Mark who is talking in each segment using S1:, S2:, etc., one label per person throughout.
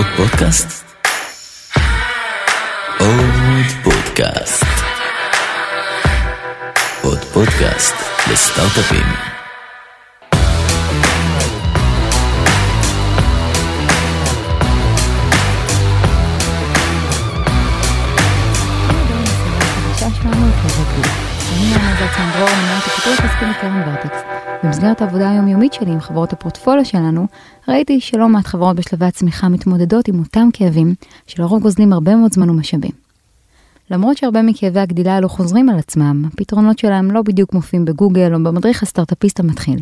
S1: עוד פודקאסט? עוד פודקאסט. עוד פודקאסט לסטארט-אפים.
S2: במסגרת העבודה היומיומית שלי עם חברות הפורטפוליו שלנו, ראיתי שלא מעט חברות בשלבי הצמיחה מתמודדות עם אותם כאבים, שלרוב גוזלים הרבה מאוד זמן ומשאבים. למרות שהרבה מכאבי הגדילה האלו חוזרים על עצמם, הפתרונות שלהם לא בדיוק מופיעים בגוגל או במדריך הסטארט-אפיסט המתחיל.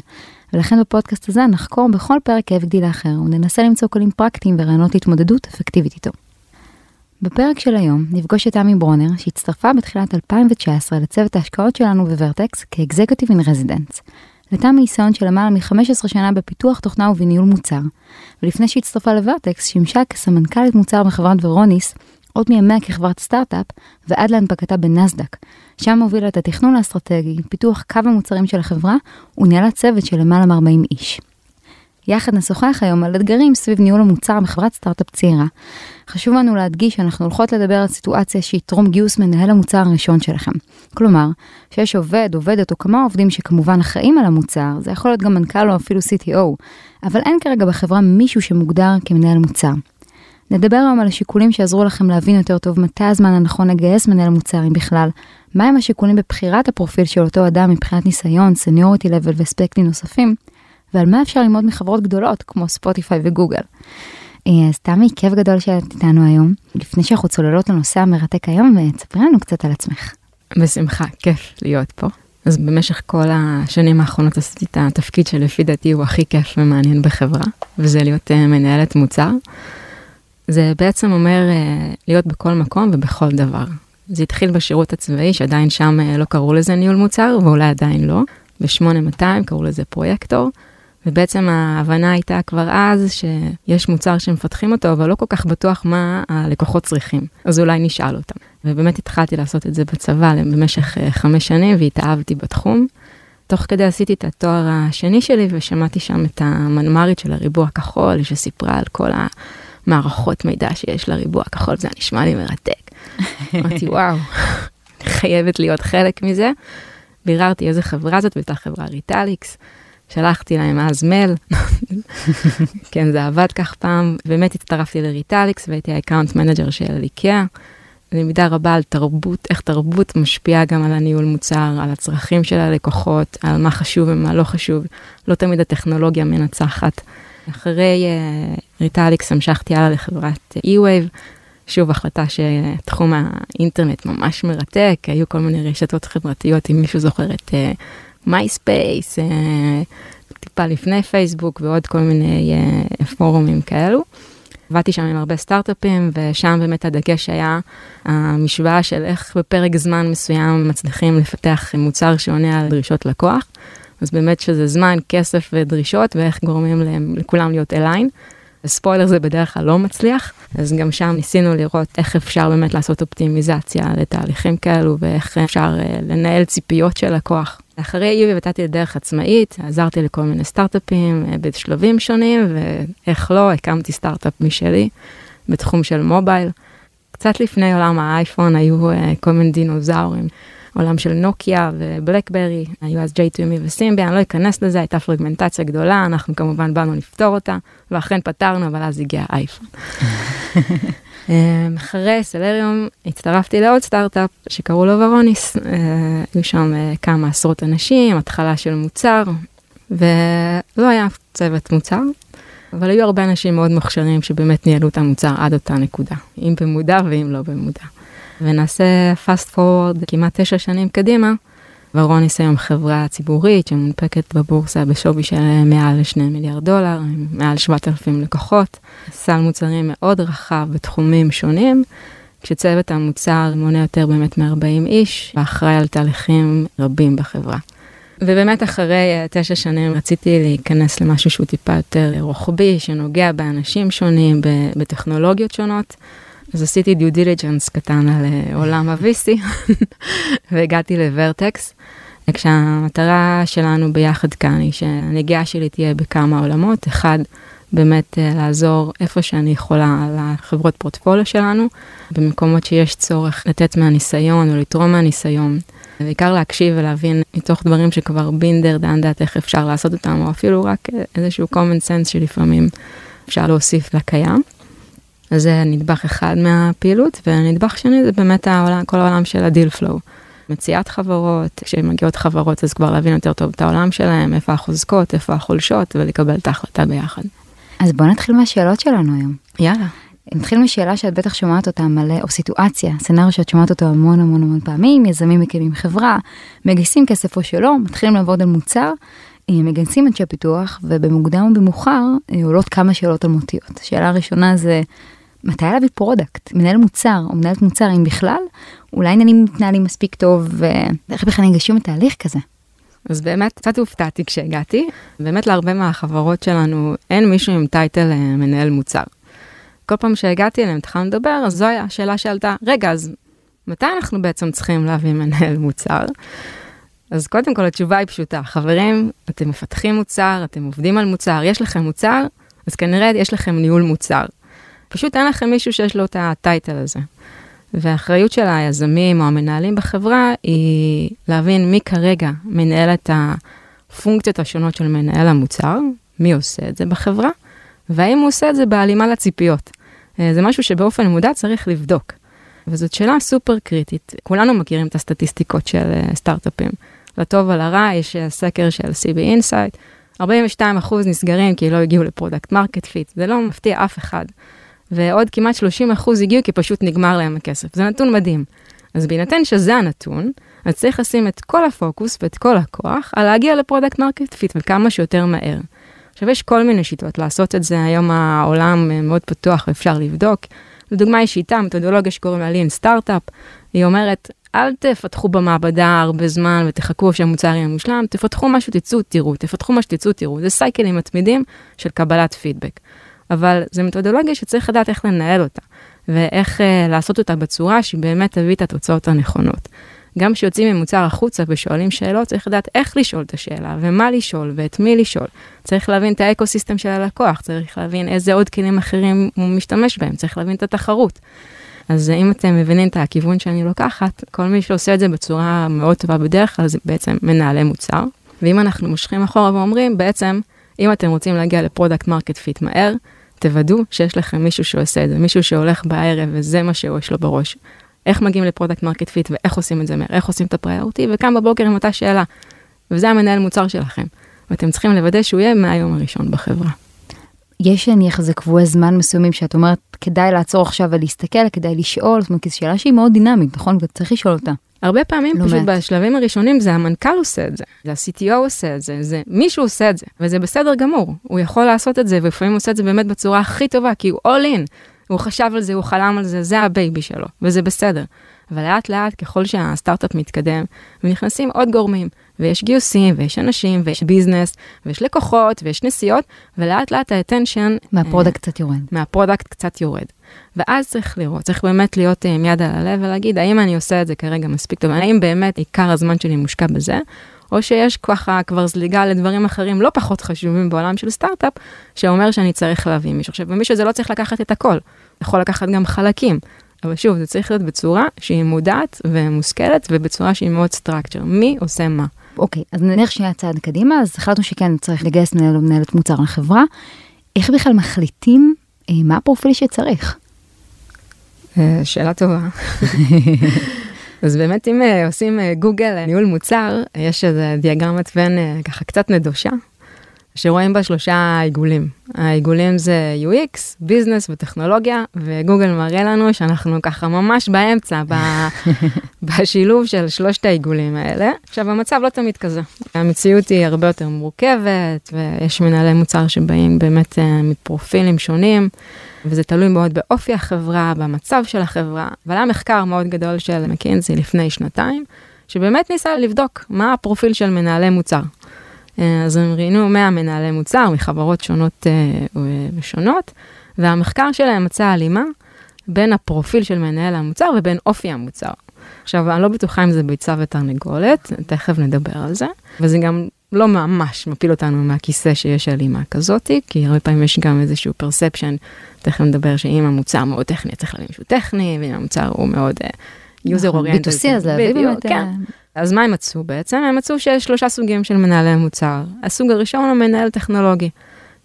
S2: ולכן בפודקאסט הזה נחקור בכל פרק כאב גדילה אחר, וננסה למצוא כלים פרקטיים ורעיונות להתמודדות אפקטיבית איתו. בפרק של היום נפגוש את תמי ברונר, שהצטרפה בתחילת 2019 לצוות ההשקעות שלנו בוורטקס כ executive in residence. לתמי ניסיון של למעלה מ-15 שנה בפיתוח תוכנה ובניהול מוצר, ולפני שהצטרפה לוורטקס שימשה כסמנכ"לית מוצר בחברת ורוניס, עוד מימיה כחברת סטארט-אפ, ועד להנפקתה בנסדק. שם הובילה את התכנון האסטרטגי, פיתוח קו המוצרים של החברה, וניהלה צוות של למעלה מ-40 איש. יחד נשוחח היום על אתגרים סביב ניהול המוצר בחברת סטארט-אפ צעירה. חשוב לנו להדגיש שאנחנו הולכות לדבר על סיטואציה שהיא טרום גיוס מנהל המוצר הראשון שלכם. כלומר, שיש עובד, עובדת או כמה עובדים שכמובן אחראים על המוצר, זה יכול להיות גם מנכ"ל או אפילו CTO, אבל אין כרגע בחברה מישהו שמוגדר כמנהל מוצר. נדבר היום על השיקולים שיעזרו לכם להבין יותר טוב מתי הזמן הנכון לגייס מנהל מוצר, אם בכלל, מהם השיקולים בבחירת הפרופיל של אותו אדם מבחינת ניסיון, seniority level ואספקטים נוספים, ועל מה אפשר ללמוד מחברות גדולות כמו ספוטיפיי וגוגל. אה, אז תמי, כיף גדול שאת איתנו היום. לפני שאנחנו צוללות לנושא המרתק היום, אה, תספרי לנו קצת על עצמך.
S3: בשמחה, כיף להיות פה. אז במשך כל השנים האחרונות עשיתי את התפקיד שלפי דעתי הוא הכי כיף ומעניין בחברה, וזה להיות אה, מנהלת מוצר. זה בעצם אומר להיות בכל מקום ובכל דבר. זה התחיל בשירות הצבאי, שעדיין שם לא קראו לזה ניהול מוצר, ואולי עדיין לא. ב-8200 קראו לזה פרויקטור. ובעצם ההבנה הייתה כבר אז שיש מוצר שמפתחים אותו, אבל לא כל כך בטוח מה הלקוחות צריכים. אז אולי נשאל אותם. ובאמת התחלתי לעשות את זה בצבא במשך אה, חמש שנים והתאהבתי בתחום. תוך כדי עשיתי את התואר השני שלי ושמעתי שם את המנמ"רית של הריבוע הכחול שסיפרה על כל המערכות מידע שיש לריבוע הכחול, זה נשמע לי מרתק. אמרתי וואו, חייבת להיות חלק מזה. ביררתי איזה חברה זאת, והייתה חברה ריטליקס. שלחתי להם אז מייל, כן זה עבד כך פעם, באמת הצטרפתי לריטליקס והייתי ה account manager של איקאה. למידה רבה על תרבות, איך תרבות משפיעה גם על הניהול מוצר, על הצרכים של הלקוחות, על מה חשוב ומה לא חשוב, לא תמיד הטכנולוגיה מנצחת. אחרי אה, ריטליקס המשכתי הלאה לחברת e-wave, שוב החלטה שתחום האינטרנט ממש מרתק, היו כל מיני רשתות חברתיות, אם מישהו זוכר את אה, מייספייס, אה, טיפה לפני פייסבוק ועוד כל מיני אה, פורומים כאלו. עבדתי שם עם הרבה סטארט-אפים, ושם באמת הדגש היה המשוואה של איך בפרק זמן מסוים מצליחים לפתח מוצר שעונה על דרישות לקוח. אז באמת שזה זמן, כסף ודרישות, ואיך גורמים להם, לכולם להיות אליין. ספוילר זה בדרך כלל לא מצליח, אז גם שם ניסינו לראות איך אפשר באמת לעשות אופטימיזציה לתהליכים כאלו, ואיך אפשר uh, לנהל ציפיות של לקוח. אחרי איבי נתתי לדרך עצמאית, עזרתי לכל מיני סטארט-אפים uh, בשלבים שונים, ואיך לא, הקמתי סטארט-אפ משלי בתחום של מובייל. קצת לפני עולם האייפון היו uh, כל מיני דינוזאורים. עולם של נוקיה ובלקברי, היו אז ג'ייטומי וסימבי, אני לא אכנס לזה, הייתה פרגמנטציה גדולה, אנחנו כמובן באנו לפתור אותה, ואכן פתרנו, אבל אז הגיע אייפון. אמ, אחרי סלריום הצטרפתי לעוד סטארט-אפ שקראו לו ורוניס, אה, היו שם אה, כמה עשרות אנשים, התחלה של מוצר, ולא היה צוות מוצר, אבל היו הרבה אנשים מאוד מוכשרים שבאמת ניהלו את המוצר עד אותה נקודה, אם במודע ואם לא במודע. ונעשה fast forward כמעט תשע שנים קדימה, ורוניס היום חברה ציבורית שמונפקת בבורסה בשווי של מעל 2 מיליארד דולר, עם מעל 7,000 לקוחות, סל מוצרים מאוד רחב בתחומים שונים, כשצוות המוצר מונה יותר באמת מ-40 איש, ואחראי על תהליכים רבים בחברה. ובאמת אחרי תשע שנים רציתי להיכנס למשהו שהוא טיפה יותר רוחבי, שנוגע באנשים שונים, בטכנולוגיות שונות. אז עשיתי דיו דיליג'נס קטן על אה, עולם ה-VC והגעתי לוורטקס. כשהמטרה שלנו ביחד כאן היא שהנגיעה שלי תהיה בכמה עולמות, אחד באמת uh, לעזור איפה שאני יכולה לחברות פורטפוליו שלנו, במקומות שיש צורך לתת מהניסיון או לתרום מהניסיון. בעיקר להקשיב ולהבין מתוך דברים שכבר been there done that איך אפשר לעשות אותם, או אפילו רק איזשהו common sense שלפעמים אפשר להוסיף לקיים. אז זה נדבך אחד מהפעילות, ונדבך שני זה באמת העולם, כל העולם של ה deal flow. מציאת חברות, כשמגיעות חברות אז כבר להבין יותר טוב את העולם שלהם, איפה החוזקות, איפה החולשות, ולקבל את ההחלטה ביחד.
S2: אז בוא נתחיל מהשאלות שלנו היום.
S3: יאללה.
S2: נתחיל משאלה שאת בטח שומעת אותה מלא, או סיטואציה, scenario שאת שומעת אותו המון המון המון פעמים, יזמים מקימים חברה, מגייסים כסף או שלא, מתחילים לעבוד על מוצר, אה, מגייסים אנשי פיתוח, ובמוקדם או במאוחר אה, עולות כמה שאלות אלמותיות. השאלה הראשונה זה, מתי להביא product? מנהל מוצר או מנהלת מוצר, אם בכלל, אולי עניינים מתנהלים מספיק טוב, ואיך בכלל ניגשים לתהליך כזה?
S3: אז באמת קצת הופתעתי כשהגעתי, באמת להרבה מהחברות שלנו אין מישהו עם title אה, מנהל מוצר. כל פעם שהגעתי אליהם, התחלנו לדבר, אז זו הייתה השאלה שעלתה, רגע, אז מתי אנחנו בעצם צריכים להביא מנהל מוצר? אז קודם כל התשובה היא פשוטה, חברים, אתם מפתחים מוצר, אתם עובדים על מוצר, יש לכם מוצר, אז כנראה יש לכם ניהול מוצר. פשוט אין לכם מישהו שיש לו את הטייטל הזה. והאחריות של היזמים או המנהלים בחברה היא להבין מי כרגע מנהל את הפונקציות השונות של מנהל המוצר, מי עושה את זה בחברה, והאם הוא עושה את זה בהלימה לציפיות. אה, זה משהו שבאופן מודע צריך לבדוק. וזאת שאלה סופר קריטית. כולנו מכירים את הסטטיסטיקות של אה, סטארט-אפים. לטוב ולרע, יש אה, סקר של CB Insight, 42% נסגרים כי לא הגיעו ל product market fit, זה לא מפתיע אף אחד. ועוד כמעט 30% הגיעו כי פשוט נגמר להם הכסף. זה נתון מדהים. אז בהינתן שזה הנתון, אז צריך לשים את כל הפוקוס ואת כל הכוח על להגיע ל product market fit וכמה שיותר מהר. עכשיו, יש כל מיני שיטות לעשות את זה, היום העולם מאוד פתוח ואפשר לבדוק. לדוגמה, יש שיטה, מתודולוגיה שקוראים לה לין סטארט-אפ, היא אומרת, אל תפתחו במעבדה הרבה זמן ותחכו שהמוצר יהיה מושלם, תפתחו משהו, תצאו, תראו, תפתחו משהו, תצאו, תראו. זה סייקלים מתמידים של קבלת פידבק. אבל זו מתודולוגיה שצריך לדעת איך לנהל אותה, ואיך uh, לעשות אותה בצורה שהיא באמת תביא את התוצאות הנכונות. גם כשיוצאים ממוצר החוצה ושואלים שאלות, צריך לדעת איך לשאול את השאלה, ומה לשאול, ואת מי לשאול. צריך להבין את ה ecosystem של הלקוח, צריך להבין איזה עוד כלים אחרים הוא משתמש בהם, צריך להבין את התחרות. אז אם אתם מבינים את הכיוון שאני לוקחת, כל מי שעושה את זה בצורה מאוד טובה בדרך כלל זה בעצם מנהלי מוצר. ואם אנחנו מושכים אחורה ואומרים, בעצם, אם אתם רוצים להגיע ל product market fit מהר, תוודאו שיש לכם מישהו שעושה את זה, מישהו שהולך בערב וזה מה שיש לו בראש. איך מגיעים ל product market fit ואיך עושים את זה מהר, איך עושים את ה priority, וקם בבוקר עם אותה שאלה. וזה המנהל מוצר שלכם. ואתם צריכים לוודא שהוא יהיה מהיום הראשון בחברה.
S2: יש נניח איזה קבועי זמן מסוימים שאת אומרת כדאי לעצור עכשיו ולהסתכל, כדאי לשאול, זאת אומרת, זו שאלה שהיא מאוד דינמית, נכון? וצריך לשאול אותה.
S3: הרבה פעמים
S2: לא
S3: פשוט
S2: מעט.
S3: בשלבים הראשונים זה המנכ"ל עושה את זה, זה ה-CTO עושה את זה, זה מישהו עושה את זה, וזה בסדר גמור, הוא יכול לעשות את זה, ולפעמים הוא עושה את זה באמת בצורה הכי טובה, כי הוא all in, הוא חשב על זה, הוא חלם על זה, זה ה baby שלו, וזה בסדר. אבל לאט לאט ככל שהסטארט-אפ מתקדם, ונכנסים עוד גורמים, ויש גיוסים, ויש אנשים, ויש business, ויש לקוחות, ויש נסיעות, ולאט לאט ה
S2: attention... מה product קצת יורד.
S3: מה product קצת יורד. ואז צריך לראות, צריך באמת להיות עם יד על הלב ולהגיד, האם אני עושה את זה כרגע מספיק טוב, האם באמת עיקר הזמן שלי מושקע בזה, או שיש ככה כבר זליגה לדברים אחרים לא פחות חשובים בעולם של סטארט-אפ, שאומר שאני צריך להביא מישהו. עכשיו, ומישהו זה לא צריך לקחת את הכל, יכול לקחת גם חלקים. אבל שוב, זה צריך להיות בצורה שהיא מודעת ומושכלת, ובצורה שהיא מאוד סטרקצ'ר. מי עושה מה?
S2: אוקיי, אז נלך שנייה צעד קדימה, אז החלטנו שכן צריך לגייס מנהל או מנהלת מוצר לחברה. איך בכלל מחליטים אה, מה הפרופיל שצריך?
S3: אה, שאלה טובה. אז באמת אם אה, עושים אה, גוגל ניהול מוצר, יש איזה דיאגרמת ון ככה קצת נדושה, שרואים בה שלושה עיגולים. העיגולים זה UX, ביזנס וטכנולוגיה, וגוגל מראה לנו שאנחנו ככה ממש באמצע, ב- בשילוב של שלושת העיגולים האלה. עכשיו המצב לא תמיד כזה, המציאות היא הרבה יותר מורכבת, ויש מנהלי מוצר שבאים באמת אה, מפרופילים שונים. וזה תלוי מאוד באופי החברה, במצב של החברה. אבל היה מחקר מאוד גדול של מקינזי לפני שנתיים, שבאמת ניסה לבדוק מה הפרופיל של מנהלי מוצר. אה, אז הם ראיינו 100 מנהלי מוצר מחברות שונות אה, ושונות, והמחקר שלהם מצא הלימה בין הפרופיל של מנהל המוצר ובין אופי המוצר. עכשיו, אני לא בטוחה אם זה ביצה ותרנגולת, תכף נדבר על זה, וזה גם לא ממש מפיל אותנו מהכיסא שיש הלימה כזאתי, כי הרבה פעמים יש גם איזשהו perception, תכף נדבר שאם המוצר מאוד טכני, צריך להביא מישהו טכני, ואם המוצר הוא מאוד
S2: נכון,
S3: oriented.
S2: B2C, אז להביא באמת...
S3: כן. אז מה הם מצאו בעצם? הם מצאו שיש שלושה סוגים של מנהלי מוצר. הסוג הראשון הוא מנהל טכנולוגי.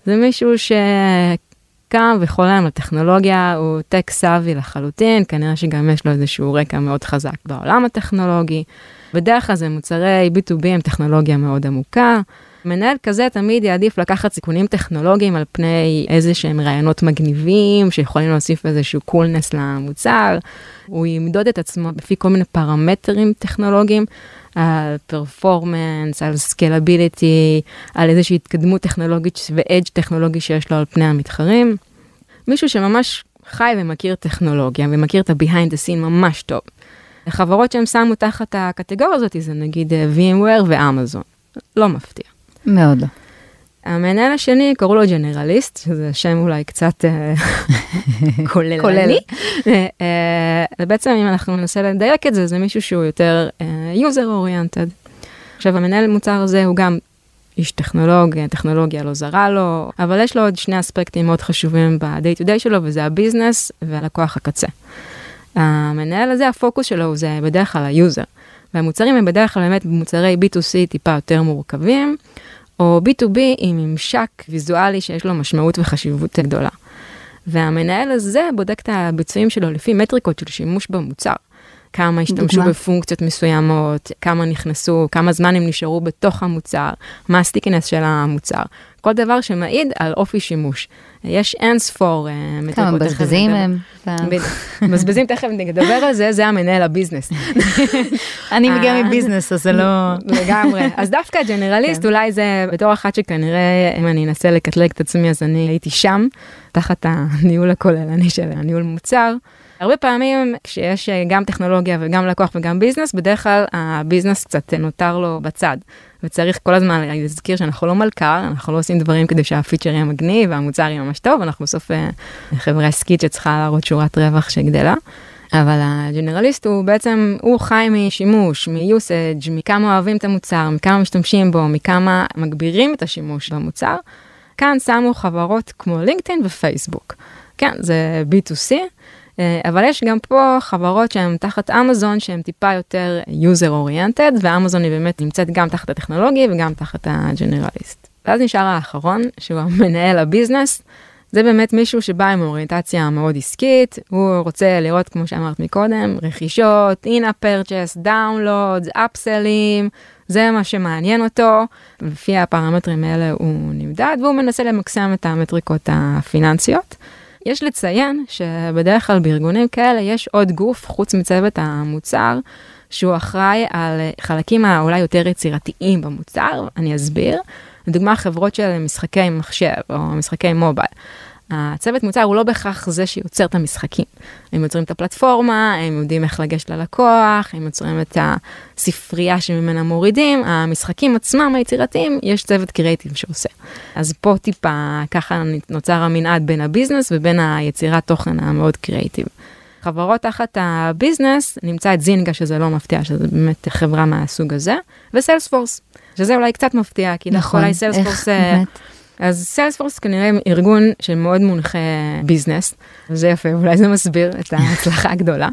S3: זה מישהו שקם וחולם על טכנולוגיה, הוא טק סאבי לחלוטין, כנראה שגם יש לו איזשהו רקע מאוד חזק בעולם הטכנולוגי. בדרך כלל זה מוצרי B2B עם טכנולוגיה מאוד עמוקה. מנהל כזה תמיד יעדיף לקחת סיכונים טכנולוגיים על פני איזה שהם רעיונות מגניבים שיכולים להוסיף איזשהו קולנס למוצר. הוא ימדוד את עצמו לפי כל מיני פרמטרים טכנולוגיים, על פרפורמנס, על סקלביליטי, על איזושהי התקדמות טכנולוגית ואדג' טכנולוגי שיש לו על פני המתחרים. מישהו שממש חי ומכיר טכנולוגיה ומכיר את ה-behind the scene ממש טוב. החברות שהם שמו תחת הקטגוריה הזאת זה נגיד אה, VMware ואמזון. לא מפתיע.
S2: מאוד לא.
S3: המנהל השני קראו לו ג'נרליסט, שזה שם אולי קצת אה, כוללני.
S2: כולל.
S3: אה, בעצם אם אנחנו ננסה לדייק את זה, זה מישהו שהוא יותר user oriented. עכשיו המנהל מוצר הזה הוא גם איש טכנולוגיה, טכנולוגיה לא זרה לו, אבל יש לו עוד שני אספקטים מאוד חשובים ב-day to day שלו, וזה ה business והלקוח הקצה. המנהל הזה, הפוקוס שלו זה בדרך כלל ה user. והמוצרים הם בדרך כלל באמת מוצרי B2C טיפה יותר מורכבים, או B2B עם ממשק ויזואלי שיש לו משמעות וחשיבות גדולה. והמנהל הזה בודק את הביצועים שלו לפי מטריקות של שימוש במוצר. כמה השתמשו
S2: דוגמה?
S3: בפונקציות מסוימות, כמה נכנסו, כמה זמן הם נשארו בתוך המוצר, מה הסטיקנס של המוצר. כל דבר שמעיד על אופי שימוש. יש אין ספור אה, מטריקות.
S2: כמה מבזבזים. הם.
S3: מבזבזים, תכף נדבר על זה, זה המנהל הביזנס.
S2: אני מגיעה
S3: אה.
S2: מביזנס, אז זה לא...
S3: לגמרי. אז דווקא הג'נרליסט,
S2: כן.
S3: אולי זה בתור אחת שכנראה, אם אני אנסה לקטלג את עצמי, אז אני הייתי שם, תחת הניהול הכוללני של הניהול מוצר. הרבה פעמים כשיש אה, גם טכנולוגיה וגם לקוח וגם business, בדרך כלל ה business קצת נותר לו בצד. וצריך כל הזמן להזכיר שאנחנו לא מלכ"ר, אנחנו לא עושים דברים כדי שהפיצ'ר יהיה מגניב והמוצר יהיה ממש טוב, אנחנו בסוף אה, חברה עסקית שצריכה להראות שורת רווח שגדלה. אבל הג'נרליסט הוא בעצם, הוא חי משימוש, מ usage, מכמה אוהבים את המוצר, מכמה משתמשים בו, מכמה מגבירים את השימוש במוצר. כאן שמו חברות כמו לינקדאין ופייסבוק. כן, זה B2C, אה, אבל יש גם פה חברות שהן תחת אמזון שהן טיפה יותר user oriented, ואמזון היא באמת נמצאת גם תחת הטכנולוגי וגם תחת הג'נרליסט. ואז נשאר האחרון, שהוא המנהל הביזנס. זה באמת מישהו שבא עם אוריינטציה מאוד עסקית, הוא רוצה לראות, כמו שאמרת מקודם, רכישות, in-app purchase, downloads, זה מה שמעניין אותו, לפי הפרמטרים האלה הוא נמדד, והוא מנסה למקסם את המטריקות הפיננסיות. יש לציין שבדרך כלל בארגונים כאלה יש עוד גוף, חוץ מצוות המוצר, שהוא אחראי על חלקים האולי יותר יצירתיים במוצר, אני אסביר. לדוגמה, חברות של משחקי מחשב או משחקי מובייל. הצוות מוצר הוא לא בהכרח זה שיוצר את המשחקים. הם יוצרים את הפלטפורמה, הם יודעים איך לגשת ללקוח, הם יוצרים את הספרייה שממנה מורידים, המשחקים עצמם היצירתיים, יש צוות קריאיטיב שעושה. אז פה טיפה ככה נוצר המנעד בין ה business ובין היצירת תוכן המאוד קריאיטיב. חברות תחת ה business, נמצא את Zynga שזה לא מפתיע, שזה באמת חברה מהסוג הזה, ו Salesforce, שזה אולי קצת מפתיע, כי
S2: נכון,
S3: אולי
S2: איך,
S3: Salesforce...
S2: באמת.
S3: אז Salesforce כנראה ארגון שמאוד מונחה business, וזה יפה, אולי זה מסביר את ההצלחה הגדולה.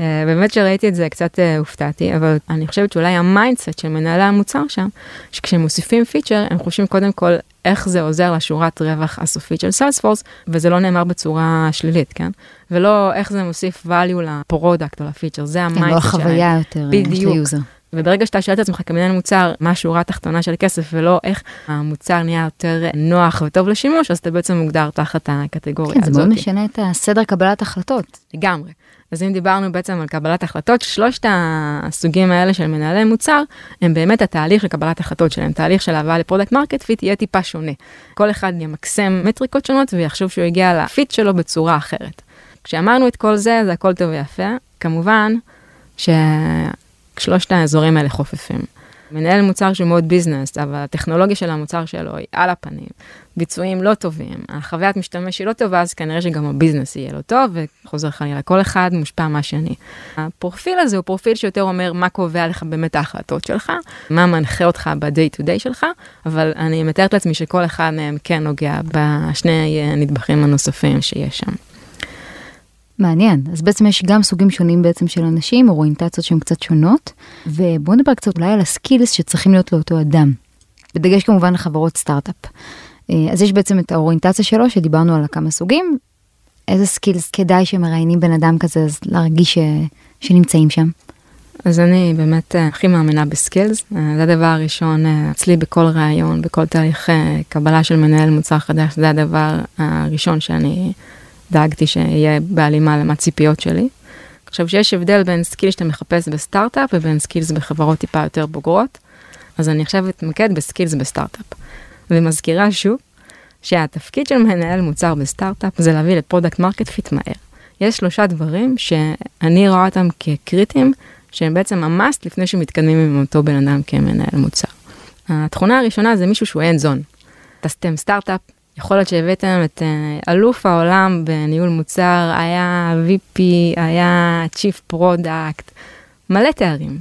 S3: אה, באמת שראיתי את זה קצת אה, הופתעתי, אבל אני חושבת שאולי ה mindset של מנהלי המוצר שם, שכשהם מוסיפים פיצ'ר, הם חושבים קודם כל איך זה עוזר לשורת רווח הסופית של Salesforce, וזה לא נאמר בצורה שלילית, כן? ולא איך זה מוסיף value ל product או לפיצ'ר, זה
S2: כן,
S3: ה mindset
S2: לא
S3: שלהם.
S2: החוויה יותר,
S3: בדיוק. וברגע שאתה שואל את עצמך כמנהל מוצר, מה השורה התחתונה של כסף ולא איך המוצר נהיה יותר נוח וטוב לשימוש, אז אתה בעצם מוגדר תחת הקטגוריה
S2: כן, זה
S3: הזאת.
S2: מאוד משנה את הסדר קבלת החלטות.
S3: לגמרי. אז אם דיברנו בעצם על קבלת החלטות, שלושת הסוגים האלה של מנהלי מוצר, הם באמת התהליך של קבלת החלטות שלהם. תהליך של הבאה ל product market fit יהיה טיפה שונה. כל אחד ימקסם מטריקות שונות ויחשוב שהוא הגיע ל fit שלו בצורה אחרת. כשאמרנו את כל זה, זה הכל טוב ויפה. כמובן ששלושת האזורים האלה חופפים. מנהל מוצר שהוא מאוד business, אבל הטכנולוגיה של המוצר שלו היא על הפנים, ביצועים לא טובים, החוויית משתמש היא לא טובה, אז כנראה שגם ה business יהיה לא טוב, וחוזר חלילה, כל אחד מושפע מהשני. הפרופיל הזה הוא פרופיל שיותר אומר מה קובע לך באמת ההחלטות שלך, מה מנחה אותך ב-day to day שלך, אבל אני מתארת לעצמי שכל אחד מהם כן נוגע בשני הנדבכים הנוספים שיש שם.
S2: מעניין, אז בעצם יש גם סוגים שונים בעצם של אנשים, אוריינטציות שהן קצת שונות, ובואו נדבר קצת אולי על ה skills שצריכים להיות לאותו אדם. בדגש כמובן לחברות סטארט-אפ. אה, אז יש בעצם את האוריינטציה שלו, שדיברנו על כמה סוגים, איזה skills כדאי שמראיינים בן אדם כזה, אז להרגיש ש... שנמצאים שם.
S3: אז אני באמת אה, הכי מאמינה ב skills, אה, זה הדבר הראשון אצלי בכל ראיון, בכל תהליך קבלה של מנהל מוצר חדש, זה הדבר הראשון שאני דאגתי שיהיה בהלימה למה ציפיות שלי. עכשיו שיש הבדל בין skills שאתה מחפש בסטארט-אפ ובין skills בחברות טיפה יותר בוגרות, אז אני עכשיו אתמקד ב skills בסטארט-אפ. ומזכירה שוב, שהתפקיד של מנהל מוצר בסטארט-אפ זה להביא ל product market fit מהר. יש שלושה דברים שאני רואה אותם כקריטיים, שהם בעצם ה must לפני שמתקדמים עם אותו בן אדם כמנהל מוצר. התכונה הראשונה זה מישהו שהוא hands on. אתה סתם סטארט-אפ, יכול להיות שהבאתם את אה, אלוף העולם בניהול מוצר, היה VP, היה Chief Product, מלא תארים.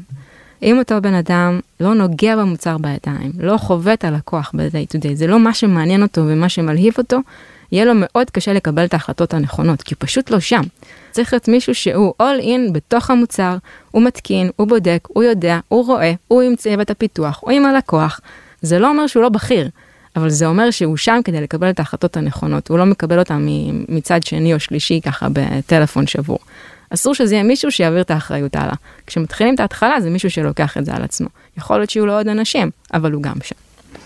S3: אם אותו בן אדם לא נוגע במוצר בידיים, לא חווה את הלקוח ב-day to day, זה לא מה שמעניין אותו ומה שמלהיב אותו, יהיה לו מאוד קשה לקבל את ההחלטות הנכונות, כי הוא פשוט לא שם. צריך להיות מישהו שהוא all in בתוך המוצר, הוא מתקין, הוא בודק, הוא יודע, הוא רואה, הוא עם צוות הפיתוח, הוא עם הלקוח. זה לא אומר שהוא לא בכיר, אבל זה אומר שהוא שם כדי לקבל את ההחלטות הנכונות, הוא לא מקבל אותן מצד שני או שלישי ככה בטלפון שבור. אסור שזה יהיה מישהו שיעביר את האחריות הלאה. כשמתחילים את ההתחלה זה מישהו שלוקח את זה על עצמו. יכול להיות שיהיו לו עוד אנשים, אבל הוא גם שם.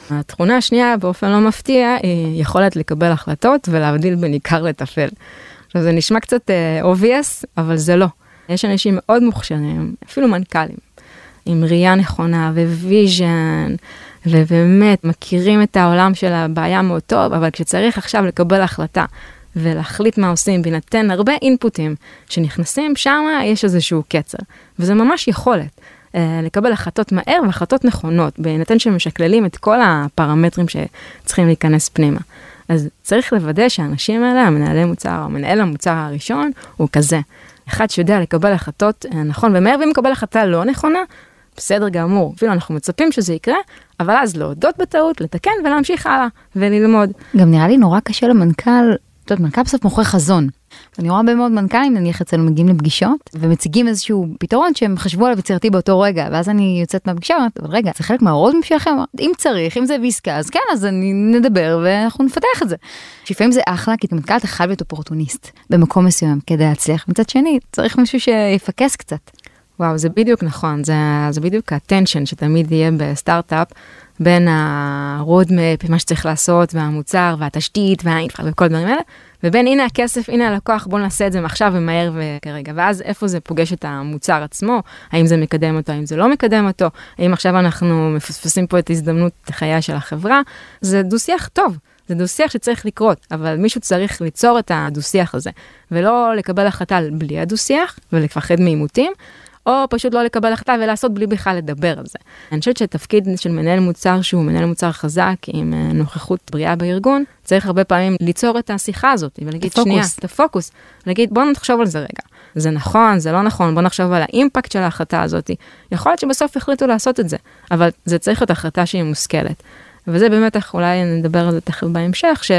S3: התכונה השנייה, באופן לא מפתיע, היא יכולת לקבל החלטות ולהבדיל בין עיקר לטפל. עכשיו זה נשמע קצת uh, obvious, אבל זה לא. יש אנשים מאוד מוכשרים, אפילו מנכ"לים, עם ראייה נכונה vision, ובאמת מכירים את העולם של הבעיה מאוד טוב, אבל כשצריך עכשיו לקבל החלטה ולהחליט מה עושים, בהינתן הרבה אינפוטים שנכנסים, שם יש איזשהו קצר. וזה ממש יכולת. אה, לקבל החלטות מהר והחלטות נכונות, בהינתן שמשקללים את כל הפרמטרים שצריכים להיכנס פנימה. אז צריך לוודא שהאנשים האלה, המנהלי מוצר, או מנהל המוצר הראשון, הוא כזה. אחד שיודע לקבל החלטות אה, נכון ומהר, ואם מקבל החלטה לא נכונה, בסדר גמור, אפילו אנחנו מצפים שזה יקרה, אבל אז להודות בטעות, לתקן ולהמשיך הלאה וללמוד.
S2: גם נראה לי נורא קשה למנכ"ל, את יודעת, מנכ"ל בסוף מוכר חזון. אני רואה הרבה מאוד מנכ"לים נניח אצלנו מגיעים לפגישות ומציגים איזשהו פתרון שהם חשבו עליו יצירתי באותו רגע ואז אני יוצאת מהפגישה ואומרת אבל רגע זה חלק מהרוד שלכם אם צריך אם זה בעסקה אז כן אז אני נדבר ואנחנו נפתח את זה. לפעמים זה אחלה כי אתה מנכ"ל אתה חייב להיות אופורטוניסט במקום מסוים כדי להצליח מצד שני צריך מישהו שיפקס קצת.
S3: וואו, זה בדיוק נכון, זה, זה בדיוק הטנשן שתמיד יהיה בסטארט-אפ בין ה-roadmap, מה שצריך לעשות, והמוצר, והתשתית, והאינפרה, וכל הדברים האלה, ובין הנה הכסף, הנה הלקוח, בוא נעשה את זה מעכשיו ומהר וכרגע. ואז איפה זה פוגש את המוצר עצמו, האם זה מקדם אותו, האם זה לא מקדם אותו, האם עכשיו אנחנו מפספסים פה את הזדמנות חייה של החברה, זה דו-שיח טוב. זה דו-שיח שצריך לקרות, אבל מישהו צריך ליצור את הדו-שיח הזה, ולא לקבל החלטה בלי הדו-שיח ולפחד מעימותים, או פשוט לא לקבל החלטה ולעשות בלי בכלל לדבר על זה. אני חושבת שתפקיד של מנהל מוצר שהוא מנהל מוצר חזק עם אה, נוכחות בריאה בארגון, צריך הרבה פעמים ליצור את השיחה הזאת ולהגיד
S2: הפוקוס.
S3: שנייה, את הפוקוס, להגיד בוא נחשוב על זה רגע. זה נכון, זה לא נכון, בוא נחשוב על ה impact של ההחלטה הזאת. יכול להיות שבסוף החליטו לעשות את זה, אבל זה צריך להיות החלטה שהיא מושכלת. וזה באמת, אולי נדבר על זה תכף בהמשך, ש...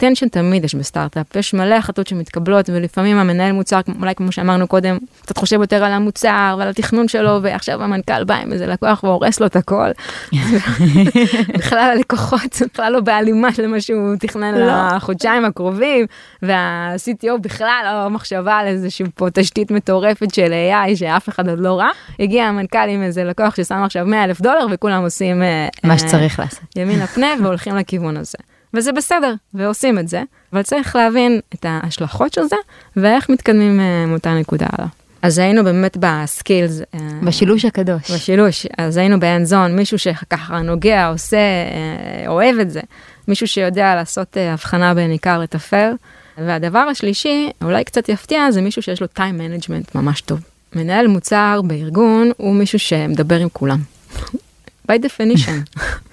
S3: tension תמיד יש בסטארט-אפ, יש מלא החלטות שמתקבלות ולפעמים המנהל מוצר, אולי כמו שאמרנו קודם, קצת חושב יותר על המוצר ועל התכנון שלו ועכשיו המנכ"ל בא עם איזה לקוח והורס לו את הכל. בכלל הלקוחות בכלל לא בהלימה למה שהוא תכנן לא. לחודשיים הקרובים וה-CTO בכלל לא מחשבה על איזושהי פה תשתית מטורפת של AI שאף אחד עוד לא ראה. הגיע המנכ"ל עם איזה לקוח ששם עכשיו 100 אלף דולר וכולם עושים
S2: אה, מה שצריך לעשות
S3: ימין הפנה והולכים לכיוון הזה. וזה בסדר, ועושים את זה, אבל צריך להבין את ההשלכות של זה, ואיך מתקדמים uh, מאותה נקודה הלאה. אז היינו באמת בסקילס.
S2: אה, בשילוש הקדוש.
S3: בשילוש, אז היינו באנד זון, מישהו שככה נוגע, עושה, uh, אוהב את זה, מישהו שיודע לעשות הבחנה בין עיקר לטפל. והדבר השלישי, אולי קצת יפתיע, זה מישהו שיש לו time management ממש טוב. מנהל מוצר בארגון הוא מישהו שמדבר עם כולם. by definition.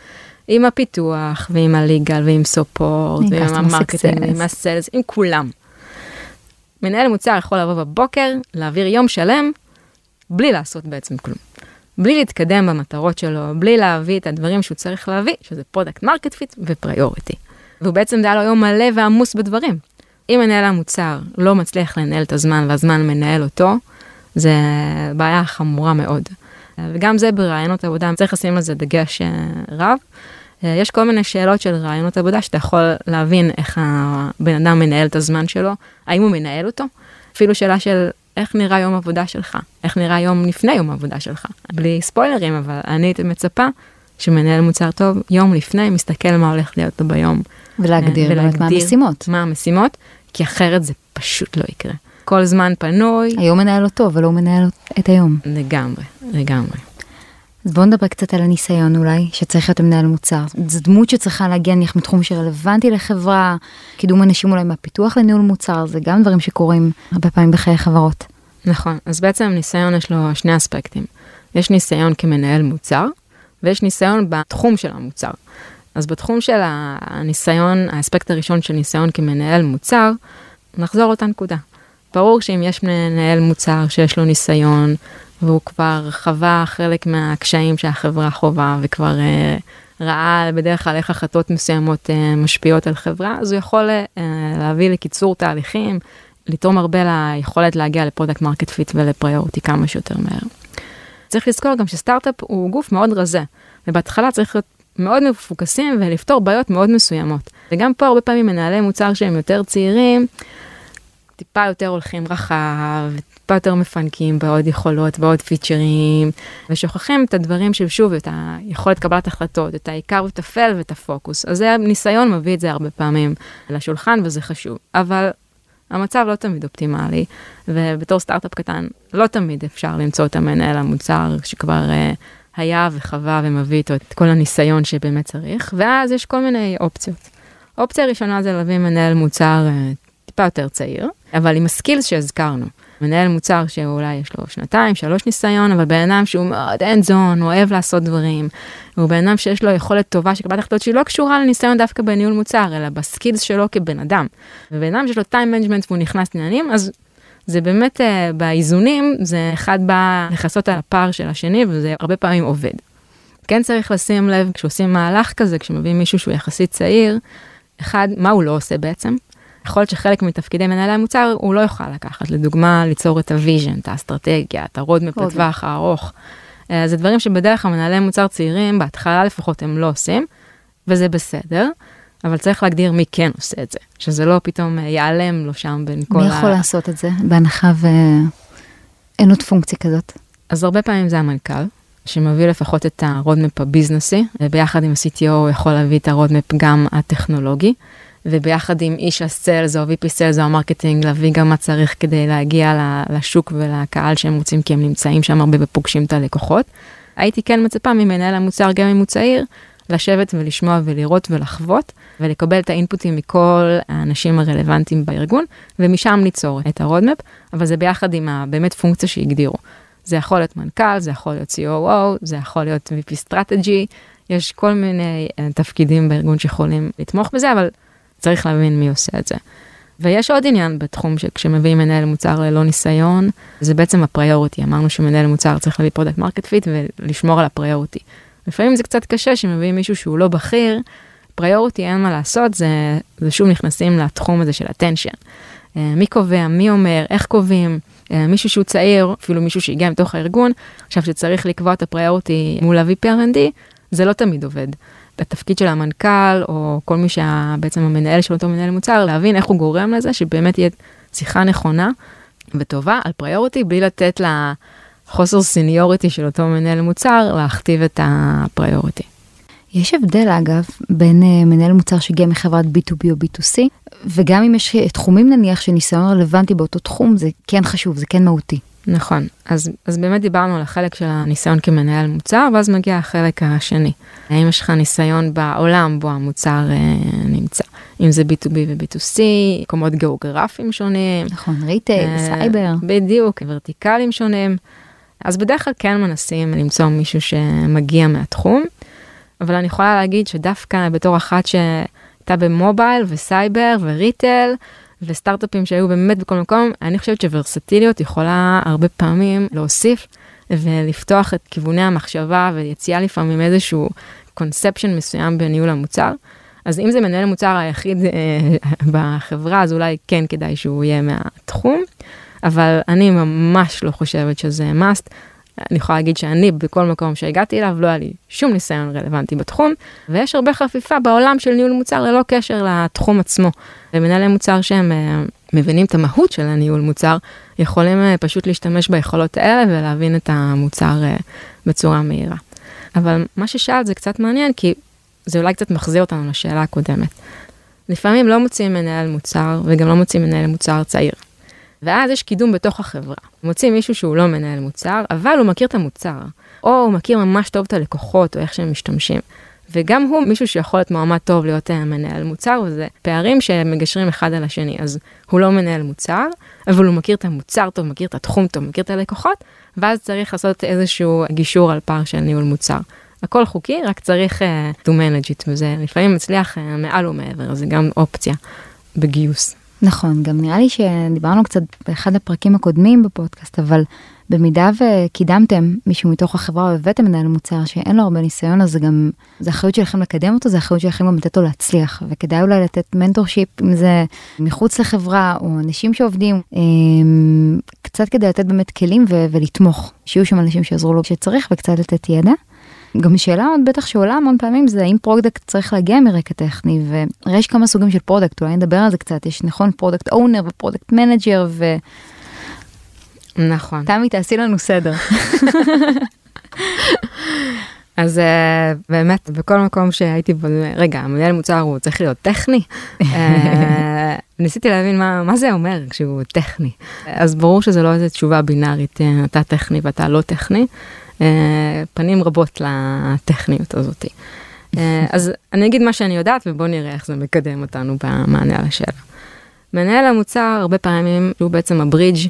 S3: עם הפיתוח ועם ה legal ועם support
S2: עם
S3: ועם ה
S2: marketing.
S3: ועם ה sales, עם כולם. מנהל מוצר יכול לבוא בבוקר, להעביר יום שלם, בלי לעשות בעצם כלום. בלי להתקדם במטרות שלו, בלי להביא את הדברים שהוא צריך להביא, שזה product market fit ו priority. והוא בעצם, היה לו יום מלא ועמוס בדברים. אם מנהל המוצר לא מצליח לנהל את הזמן והזמן מנהל אותו, זה בעיה חמורה מאוד. וגם זה ברעיונות עבודה, צריך לשים על זה דגש אה, רב. אה, יש כל מיני שאלות של רעיונות עבודה שאתה יכול להבין איך הבן אדם מנהל את הזמן שלו, האם הוא מנהל אותו. אפילו שאלה של איך נראה יום עבודה שלך, איך נראה יום לפני יום עבודה שלך. בלי ספוילרים, אבל אני הייתי מצפה שמנהל מוצר טוב, יום לפני, מסתכל מה הולך להיות לו ביום.
S2: ולהגדיר מה
S3: ולהגדיר
S2: המשימות.
S3: מה המשימות, כי אחרת זה פשוט לא יקרה. כל זמן פנוי,
S2: היום מנהל אותו, אבל הוא מנהל את היום.
S3: לגמרי, לגמרי.
S2: אז בואו נדבר קצת על הניסיון אולי, שצריך להיות מנהל מוצר. זו דמות שצריכה להגיע נניח מתחום שרלוונטי לחברה, קידום אנשים אולי מהפיתוח לניהול מוצר, זה גם דברים שקורים הרבה פעמים בחיי חברות.
S3: נכון, אז בעצם ניסיון יש לו שני אספקטים. יש ניסיון כמנהל מוצר, ויש ניסיון בתחום של המוצר. אז בתחום של הניסיון, האספקט הראשון של ניסיון כמנהל מוצר, נחזור אותה נקודה. ברור שאם יש מנהל מוצר שיש לו ניסיון, והוא כבר חווה חלק מהקשיים שהחברה חווה, וכבר אה, ראה בדרך כלל איך החלטות מסוימות אה, משפיעות על חברה, אז הוא יכול אה, להביא לקיצור תהליכים, לתרום הרבה ליכולת להגיע ל product market fit ול priority כמה שיותר מהר. צריך לזכור גם שסטארט-אפ הוא גוף מאוד רזה, ובהתחלה צריך להיות מאוד מפוקסים ולפתור בעיות מאוד מסוימות. וגם פה הרבה פעמים מנהלי מוצר שהם יותר צעירים, טיפה יותר הולכים רחב, טיפה יותר מפנקים בעוד יכולות, בעוד פיצ'רים, ושוכחים את הדברים של שוב, את היכולת קבלת החלטות, את העיקר ואת הפל ואת הפוקוס. אז זה ניסיון מביא את זה הרבה פעמים לשולחן וזה חשוב. אבל המצב לא תמיד אופטימלי, ובתור סטארט-אפ קטן, לא תמיד אפשר למצוא את המנהל המוצר שכבר uh, היה וחווה ומביא איתו את כל הניסיון שבאמת צריך, ואז יש כל מיני אופציות. אופציה ראשונה זה להביא מנהל מוצר uh, טיפה יותר צעיר, אבל עם הסקילס שהזכרנו. מנהל מוצר שאולי יש לו שנתיים, שלוש ניסיון, אבל בן אדם שהוא מאוד end zone, הוא אוהב לעשות דברים, הוא בן אדם שיש לו יכולת טובה של קבלת החלטות שהיא לא קשורה לניסיון דווקא בניהול מוצר, אלא בסקילס שלו כבן אדם. ובן אדם שיש לו time management והוא נכנס לעניינים, אז זה באמת uh, באיזונים, זה אחד בא לכסות על הפער של השני, וזה הרבה פעמים עובד. כן צריך לשים לב, כשעושים מהלך כזה, כשמביאים מישהו שהוא יחסית צעיר, אחד, מה הוא לא עושה בעצם? יכול להיות שחלק מתפקידי מנהלי המוצר הוא לא יוכל לקחת, לדוגמה ליצור את ה vision, את האסטרטגיה, את ה
S2: roadmap.
S3: לטווח הארוך. אה, זה דברים שבדרך כלל מנהלי מוצר צעירים, בהתחלה לפחות הם לא עושים, וזה בסדר, אבל צריך להגדיר מי כן עושה את זה, שזה לא פתאום אה, ייעלם לו שם בין כל
S2: מי יכול לעשות את זה, בהנחה ואין עוד פונקציה כזאת?
S3: אז הרבה פעמים זה המנכ"ל, שמביא לפחות את ה roadmap הביזנסי, וביחד עם ה-CTO הוא יכול להביא את ה roadmap גם הטכנולוגי, וביחד עם איש ה sales או VP sales או ה marketing, להביא גם מה צריך כדי להגיע לשוק ולקהל שהם רוצים, כי הם נמצאים שם הרבה ופוגשים את הלקוחות. הייתי כן מצפה ממנהל המוצר, גם אם הוא צעיר, לשבת ולשמוע ולראות ולחוות, ולקבל את האינפוטים מכל האנשים הרלוונטיים בארגון, ומשם ליצור את ה roadmap, אבל זה ביחד עם הבאמת פונקציה שהגדירו. זה יכול להיות מנכ"ל, זה יכול להיות COO, זה יכול להיות VP strategy, יש כל מיני uh, תפקידים בארגון שיכולים לתמוך בזה, אבל צריך להבין מי עושה את זה. ויש עוד עניין בתחום שכשמביאים מנהל מוצר ללא ניסיון, זה בעצם ה priority. אמרנו שמנהל מוצר צריך להביא product market fit ולשמור על ה priority. לפעמים זה קצת קשה שמביאים מישהו שהוא לא בכיר, priority אין מה לעשות, זה, זה שוב נכנסים לתחום הזה של tension. אה, מי קובע, מי אומר, איך קובעים, אה, מישהו שהוא צעיר, אפילו מישהו שהגיע מתוך הארגון, עכשיו שצריך לקבוע את ה priority מול ה-VP-R&D, זה לא תמיד עובד. התפקיד של המנכ"ל, או כל מי שבעצם המנהל של אותו מנהל מוצר, להבין איך הוא גורם לזה, שבאמת תהיה שיחה נכונה וטובה על priority, בלי לתת לחוסר seniority של אותו מנהל מוצר, להכתיב את ה priority.
S2: יש הבדל אגב בין uh, מנהל מוצר שהגיע מחברת B2B או B2C וגם אם יש תחומים נניח שניסיון רלוונטי באותו תחום זה כן חשוב זה כן מהותי.
S3: נכון, אז, אז באמת דיברנו על החלק של הניסיון כמנהל מוצר, ואז מגיע החלק השני. האם יש לך ניסיון בעולם בו המוצר אה, נמצא? אם זה B2B ו-B2C, מקומות גיאוגרפיים שונים.
S2: נכון, retail,
S3: אה,
S2: סייבר.
S3: בדיוק, ורטיקלים שונים. אז בדרך כלל כן מנסים למצוא מישהו שמגיע מהתחום, אבל אני יכולה להגיד שדווקא בתור אחת שהייתה ב mobile וסייבר ו retail, וסטארט-אפים שהיו באמת בכל מקום, אני חושבת שוורסטיליות יכולה הרבה פעמים להוסיף ולפתוח את כיווני המחשבה ויציאה לפעמים איזשהו קונספשן מסוים בניהול המוצר. אז אם זה מנהל המוצר היחיד אה, בחברה, אז אולי כן כדאי שהוא יהיה מהתחום, אבל אני ממש לא חושבת שזה must. אני יכולה להגיד שאני בכל מקום שהגעתי אליו לא היה לי שום ניסיון רלוונטי בתחום, ויש הרבה חפיפה בעולם של ניהול מוצר ללא קשר לתחום עצמו. ומנהלי מוצר שהם uh, מבינים את המהות של הניהול מוצר, יכולים uh, פשוט להשתמש ביכולות האלה ולהבין את המוצר uh, בצורה מהירה. אבל מה ששאלת זה קצת מעניין, כי זה אולי קצת מחזיר אותנו לשאלה הקודמת. לפעמים לא מוצאים מנהל מוצר, וגם לא מוצאים מנהל מוצר צעיר. ואז יש קידום בתוך החברה. מוצאים מישהו שהוא לא מנהל מוצר, אבל הוא מכיר את המוצר, או הוא מכיר ממש טוב את הלקוחות, או איך שהם משתמשים. וגם הוא מישהו שיכול להיות מועמד טוב להיות אה, מנהל מוצר, וזה פערים שמגשרים אחד על השני. אז הוא לא מנהל מוצר, אבל הוא מכיר את המוצר טוב, מכיר את התחום טוב, מכיר את הלקוחות, ואז צריך לעשות איזשהו גישור על פער של ניהול מוצר. הכל חוקי, רק צריך uh, to manage it, וזה לפעמים מצליח uh, מעל ומעבר, זה גם אופציה בגיוס.
S2: נכון, גם נראה לי שדיברנו קצת באחד הפרקים הקודמים בפודקאסט, אבל במידה וקידמתם מישהו מתוך החברה או הבאתם מנהל מוצר שאין לו הרבה ניסיון, אז זה גם, זה אחריות שלכם לקדם אותו, זה אחריות שלכם גם לתת לו להצליח, וכדאי אולי לתת mentorship, אם זה מחוץ לחברה או אנשים שעובדים, אמ, קצת כדי לתת באמת כלים ו- ולתמוך, שיהיו שם אנשים שיעזרו לו כשצריך וקצת לתת ידע. גם שאלה עוד בטח שעולה המון פעמים זה האם product צריך להגיע מרקע טכני והרי יש כמה סוגים של product אולי נדבר על זה קצת יש נכון product owner ו product manager ו...
S3: נכון.
S2: תמי תעשי לנו סדר.
S3: אז uh, באמת בכל מקום שהייתי בו, רגע המנהל מוצר הוא צריך להיות טכני. uh, ניסיתי להבין מה, מה זה אומר כשהוא טכני. אז ברור שזה לא איזה תשובה בינארית, אתה טכני ואתה לא טכני. אה, פנים רבות לטכניות הזאת. אה, אז אני אגיד מה שאני יודעת ובואו נראה איך זה מקדם אותנו במענה על השאלה. מנהל המוצר הרבה פעמים הוא בעצם הברידג'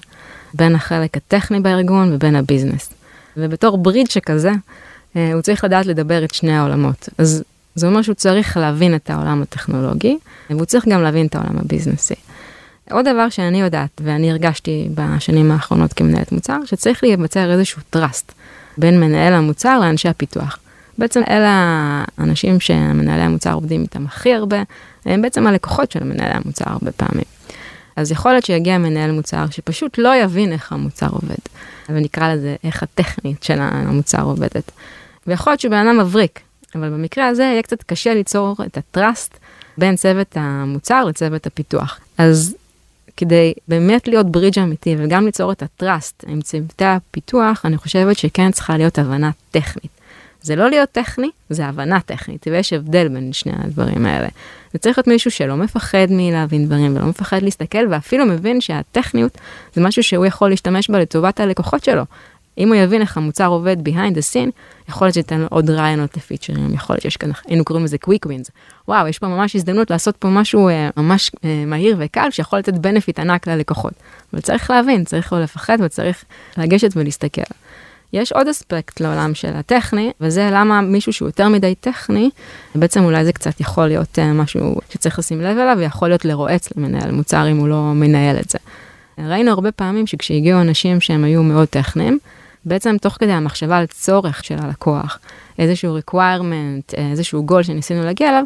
S3: בין החלק הטכני בארגון ובין הביזנס. ובתור ברידג' שכזה, אה, הוא צריך לדעת לדבר את שני העולמות. אז זה אומר שהוא צריך להבין את העולם הטכנולוגי, והוא צריך גם להבין את העולם הביזנסי. עוד דבר שאני יודעת, ואני הרגשתי בשנים האחרונות כמנהלת מוצר, שצריך להיווצר איזשהו trust בין מנהל המוצר לאנשי הפיתוח. בעצם אלה האנשים שמנהלי המוצר עובדים איתם הכי הרבה, הם בעצם הלקוחות של מנהלי המוצר הרבה פעמים. אז יכול להיות שיגיע מנהל מוצר שפשוט לא יבין איך המוצר עובד, ונקרא לזה איך הטכנית של המוצר עובדת. ויכול להיות שהוא בן אדם מבריק, אבל במקרה הזה יהיה קצת קשה ליצור את הטראסט בין צוות המוצר לצוות הפיתוח. אז כדי באמת להיות ברידג' אמיתי וגם ליצור את הטראסט עם צוותי הפיתוח, אני חושבת שכן צריכה להיות הבנה טכנית. זה לא להיות טכני, זה הבנה טכנית, ויש הבדל בין שני הדברים האלה. זה צריך להיות מישהו שלא מפחד מלהבין דברים ולא מפחד להסתכל, ואפילו מבין שהטכניות זה משהו שהוא יכול להשתמש בה לטובת הלקוחות שלו. אם הוא יבין איך המוצר עובד behind the scene, יכול להיות שייתן לו עוד רעיונות לפיצ'רים, יכול להיות שיש כאן, היינו קוראים לזה quick wins. וואו, יש פה ממש הזדמנות לעשות פה משהו אה, ממש אה, מהיר וקל, שיכול לתת בנפיט ענק ללקוחות. אבל צריך להבין, צריך לא לפחד וצריך לגשת ולהסתכל. יש עוד אספקט לעולם של הטכני, וזה למה מישהו שהוא יותר מדי טכני, בעצם אולי זה קצת יכול להיות אה, משהו שצריך לשים לב אליו, ויכול להיות לרועץ למנהל מוצר אם הוא לא מנהל את זה. ראינו הרבה פעמים שכשהגיעו אנשים שהם היו מאוד טכניים, בעצם תוך כדי המחשבה על צורך של הלקוח, איזשהו requirement, איזשהו goal שניסינו להגיע אליו,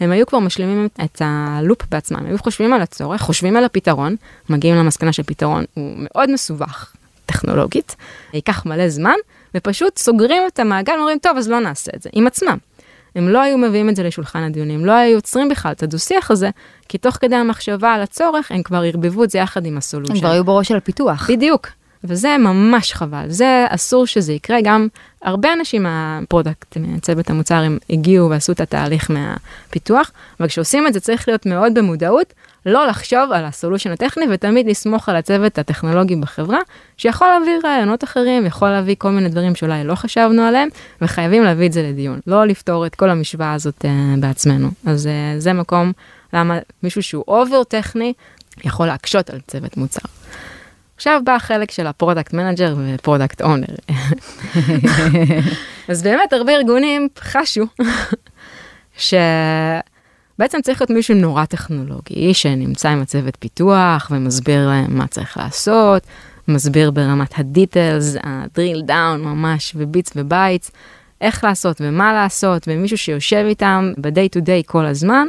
S3: הם היו כבר משלימים את הלופ בעצמם, הם היו חושבים על הצורך, חושבים על הפתרון, מגיעים למסקנה שפתרון הוא מאוד מסובך טכנולוגית, ייקח מלא זמן, ופשוט סוגרים את המעגל ואומרים, טוב, אז לא נעשה את זה, עם עצמם. הם לא היו מביאים את זה לשולחן הדיונים, לא היו יוצרים בכלל את הדו-שיח הזה, כי תוך כדי המחשבה על הצורך, הם כבר ערבבו את זה יחד עם ה solution.
S2: הם כבר היו בראש של הפיתוח.
S3: בדיוק. וזה ממש חבל, זה אסור שזה יקרה, גם הרבה אנשים מה product, מצוות המוצר, הם הגיעו ועשו את התהליך מהפיתוח, אבל כשעושים את זה צריך להיות מאוד במודעות, לא לחשוב על ה solution הטכני ותמיד לסמוך על הצוות הטכנולוגי בחברה, שיכול להביא רעיונות אחרים, יכול להביא כל מיני דברים שאולי לא חשבנו עליהם, וחייבים להביא את זה לדיון, לא לפתור את כל המשוואה הזאת אה, בעצמנו. אז אה, זה מקום למה מישהו שהוא over טכני יכול להקשות על צוות מוצר. עכשיו בא החלק של ה product manager ו product owner. אז באמת הרבה ארגונים חשו שבעצם צריך להיות מישהו נורא טכנולוגי, שנמצא עם הצוות פיתוח ומסביר להם מה צריך לעשות, מסביר ברמת ה details, ה drill down ממש ו bits ו bytes, איך לעשות ומה לעשות, ומישהו שיושב איתם ב day to day כל הזמן,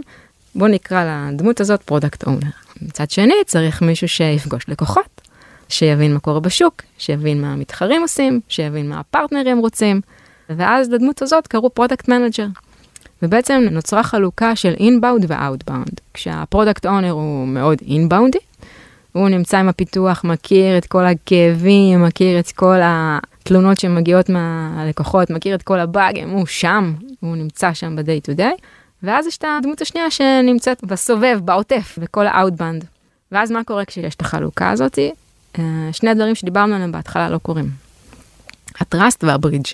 S3: בוא נקרא לדמות הזאת product owner. מצד שני צריך מישהו שיפגוש לקוחות, שיבין מה קורה בשוק, שיבין מה המתחרים עושים, שיבין מה הפרטנרים רוצים, ואז לדמות הזאת קראו product manager. ובעצם נוצרה חלוקה של inbound ו outbound, כשה product owner הוא מאוד אינבאונדי, הוא נמצא עם הפיתוח, מכיר את כל הכאבים, מכיר את כל התלונות שמגיעות מהלקוחות, מכיר את כל הבאגים, הוא שם, הוא נמצא שם ב day to day. ואז יש את הדמות השנייה שנמצאת בסובב, בעוטף, בכל ה outbound. ואז מה קורה כשיש את החלוקה הזאתי? אה, שני הדברים שדיברנו עליהם בהתחלה לא קורים. ה trust וה bridge.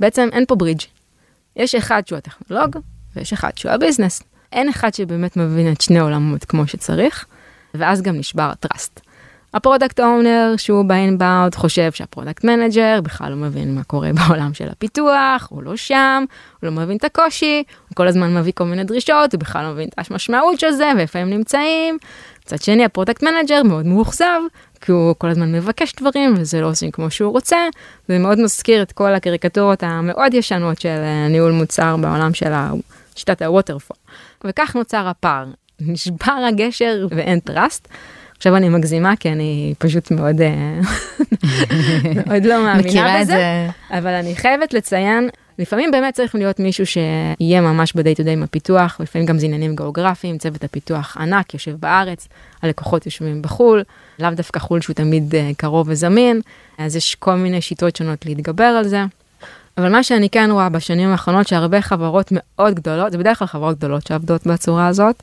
S3: בעצם אין פה ברידג'. יש אחד שהוא הטכנולוג, ויש אחד שהוא ה business. אין אחד שבאמת מבין את שני עולמות כמו שצריך, ואז גם נשבר ה trust. ה product owner שהוא ב inbound חושב שה product manager בכלל לא מבין מה קורה בעולם של הפיתוח, הוא לא שם, הוא לא מבין את הקושי, הוא כל הזמן מביא כל מיני דרישות, הוא בכלל לא מבין את המשמעות של זה ואיפה הם נמצאים. מצד שני ה product manager מאוד מאוכזב, כי הוא כל הזמן מבקש דברים וזה לא עושים כמו שהוא רוצה, זה מאוד מזכיר את כל הקריקטורות המאוד ישנות של אה, ניהול מוצר בעולם של שיטת ה waterfall. וכך נוצר הפער, נשבר הגשר ואין trust. עכשיו אני מגזימה כי אני פשוט מאוד אה, מאוד לא מאמינה בזה, אבל אני חייבת לציין, לפעמים באמת צריך להיות מישהו שיהיה ממש ב-day to day עם הפיתוח, לפעמים גם זה עניינים גיאוגרפיים, צוות הפיתוח ענק, יושב בארץ, הלקוחות יושבים בחו"ל, לאו דווקא חו"ל שהוא תמיד אה, קרוב וזמין, אז יש כל מיני שיטות שונות להתגבר על זה. אבל מה שאני כן רואה בשנים האחרונות שהרבה חברות מאוד גדולות, זה בדרך כלל חברות גדולות שעבדות בצורה הזאת,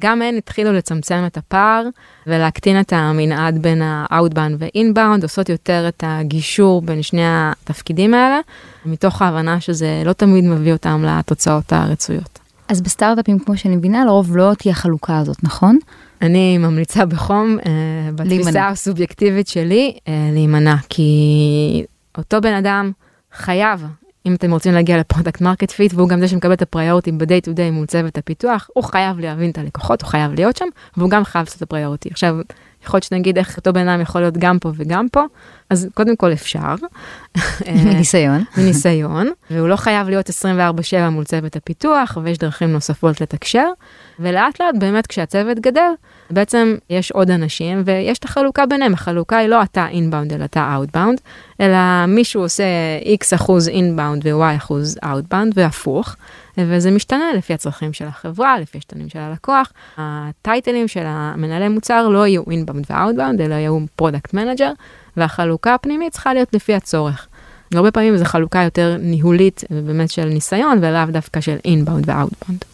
S3: גם הן התחילו לצמצם את הפער ולהקטין את המנעד בין ה-outbound ו-inbound, עושות יותר את הגישור בין שני התפקידים האלה, מתוך ההבנה שזה לא תמיד מביא אותם לתוצאות הרצויות.
S2: אז בסטארט-אפים, כמו שאני מבינה, לרוב לא תהיה חלוקה הזאת, נכון?
S3: אני ממליצה בחום, אה, בתפיסה הסובייקטיבית שלי, אה, להימנע, כי אותו בן אדם חייב אם אתם רוצים להגיע ל product market fit והוא גם זה שמקבל את ה priority ב day to day מול צוות הפיתוח, הוא חייב להבין את הלקוחות, הוא חייב להיות שם, והוא גם חייב לעשות את ה priority. עכשיו, יכול להיות שנגיד איך אותו בן אדם יכול להיות גם פה וגם פה, אז קודם כל אפשר.
S2: מניסיון.
S3: מניסיון, והוא לא חייב להיות 24/7 מול צוות הפיתוח, ויש דרכים נוספות לתקשר, ולאט לאט באמת כשהצוות גדל, בעצם יש עוד אנשים ויש את החלוקה ביניהם, החלוקה היא לא אתה inbound אלא אתה outbound, אלא מישהו עושה x אחוז inbound ו-y אחוז outbound והפוך, וזה משתנה לפי הצרכים של החברה, לפי השינויים של הלקוח. הטייטלים של המנהלי מוצר לא יהיו inbound ו outbound, אלא יהיו product manager, והחלוקה הפנימית צריכה להיות לפי הצורך. הרבה פעמים זו חלוקה יותר ניהולית ובאמת של ניסיון ולאו דווקא של inbound ו outbound.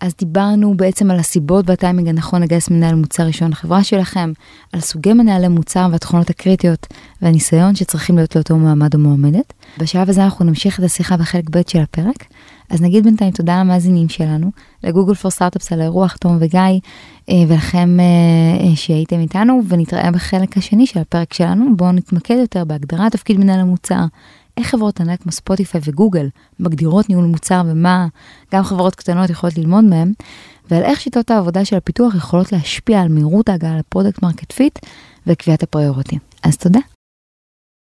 S2: אז דיברנו בעצם על הסיבות והטיימינג הנכון לגייס מנהל מוצר ראשון לחברה שלכם, על סוגי מנהלי מוצר והתכונות הקריטיות והניסיון שצריכים להיות לאותו מועמד או מועמדת. בשלב הזה אנחנו נמשיך את השיחה בחלק ב' של הפרק. אז נגיד בינתיים תודה למאזינים שלנו, ל Google for Startups על האירוח, תום וגיא, אה, ולכם אה, אה, שהייתם איתנו, ונתראה בחלק השני של הפרק שלנו, בואו נתמקד יותר בהגדרת תפקיד מנהל המוצר, איך חברות ענק כמו ספוטיפיי וגוגל מגדירות ניהול מוצר ומה גם חברות קטנות יכולות ללמוד מהם, ועל איך שיטות העבודה של הפיתוח יכולות להשפיע על מהירות ההגעה ל product market fit וקביעת ה priority. אז תודה.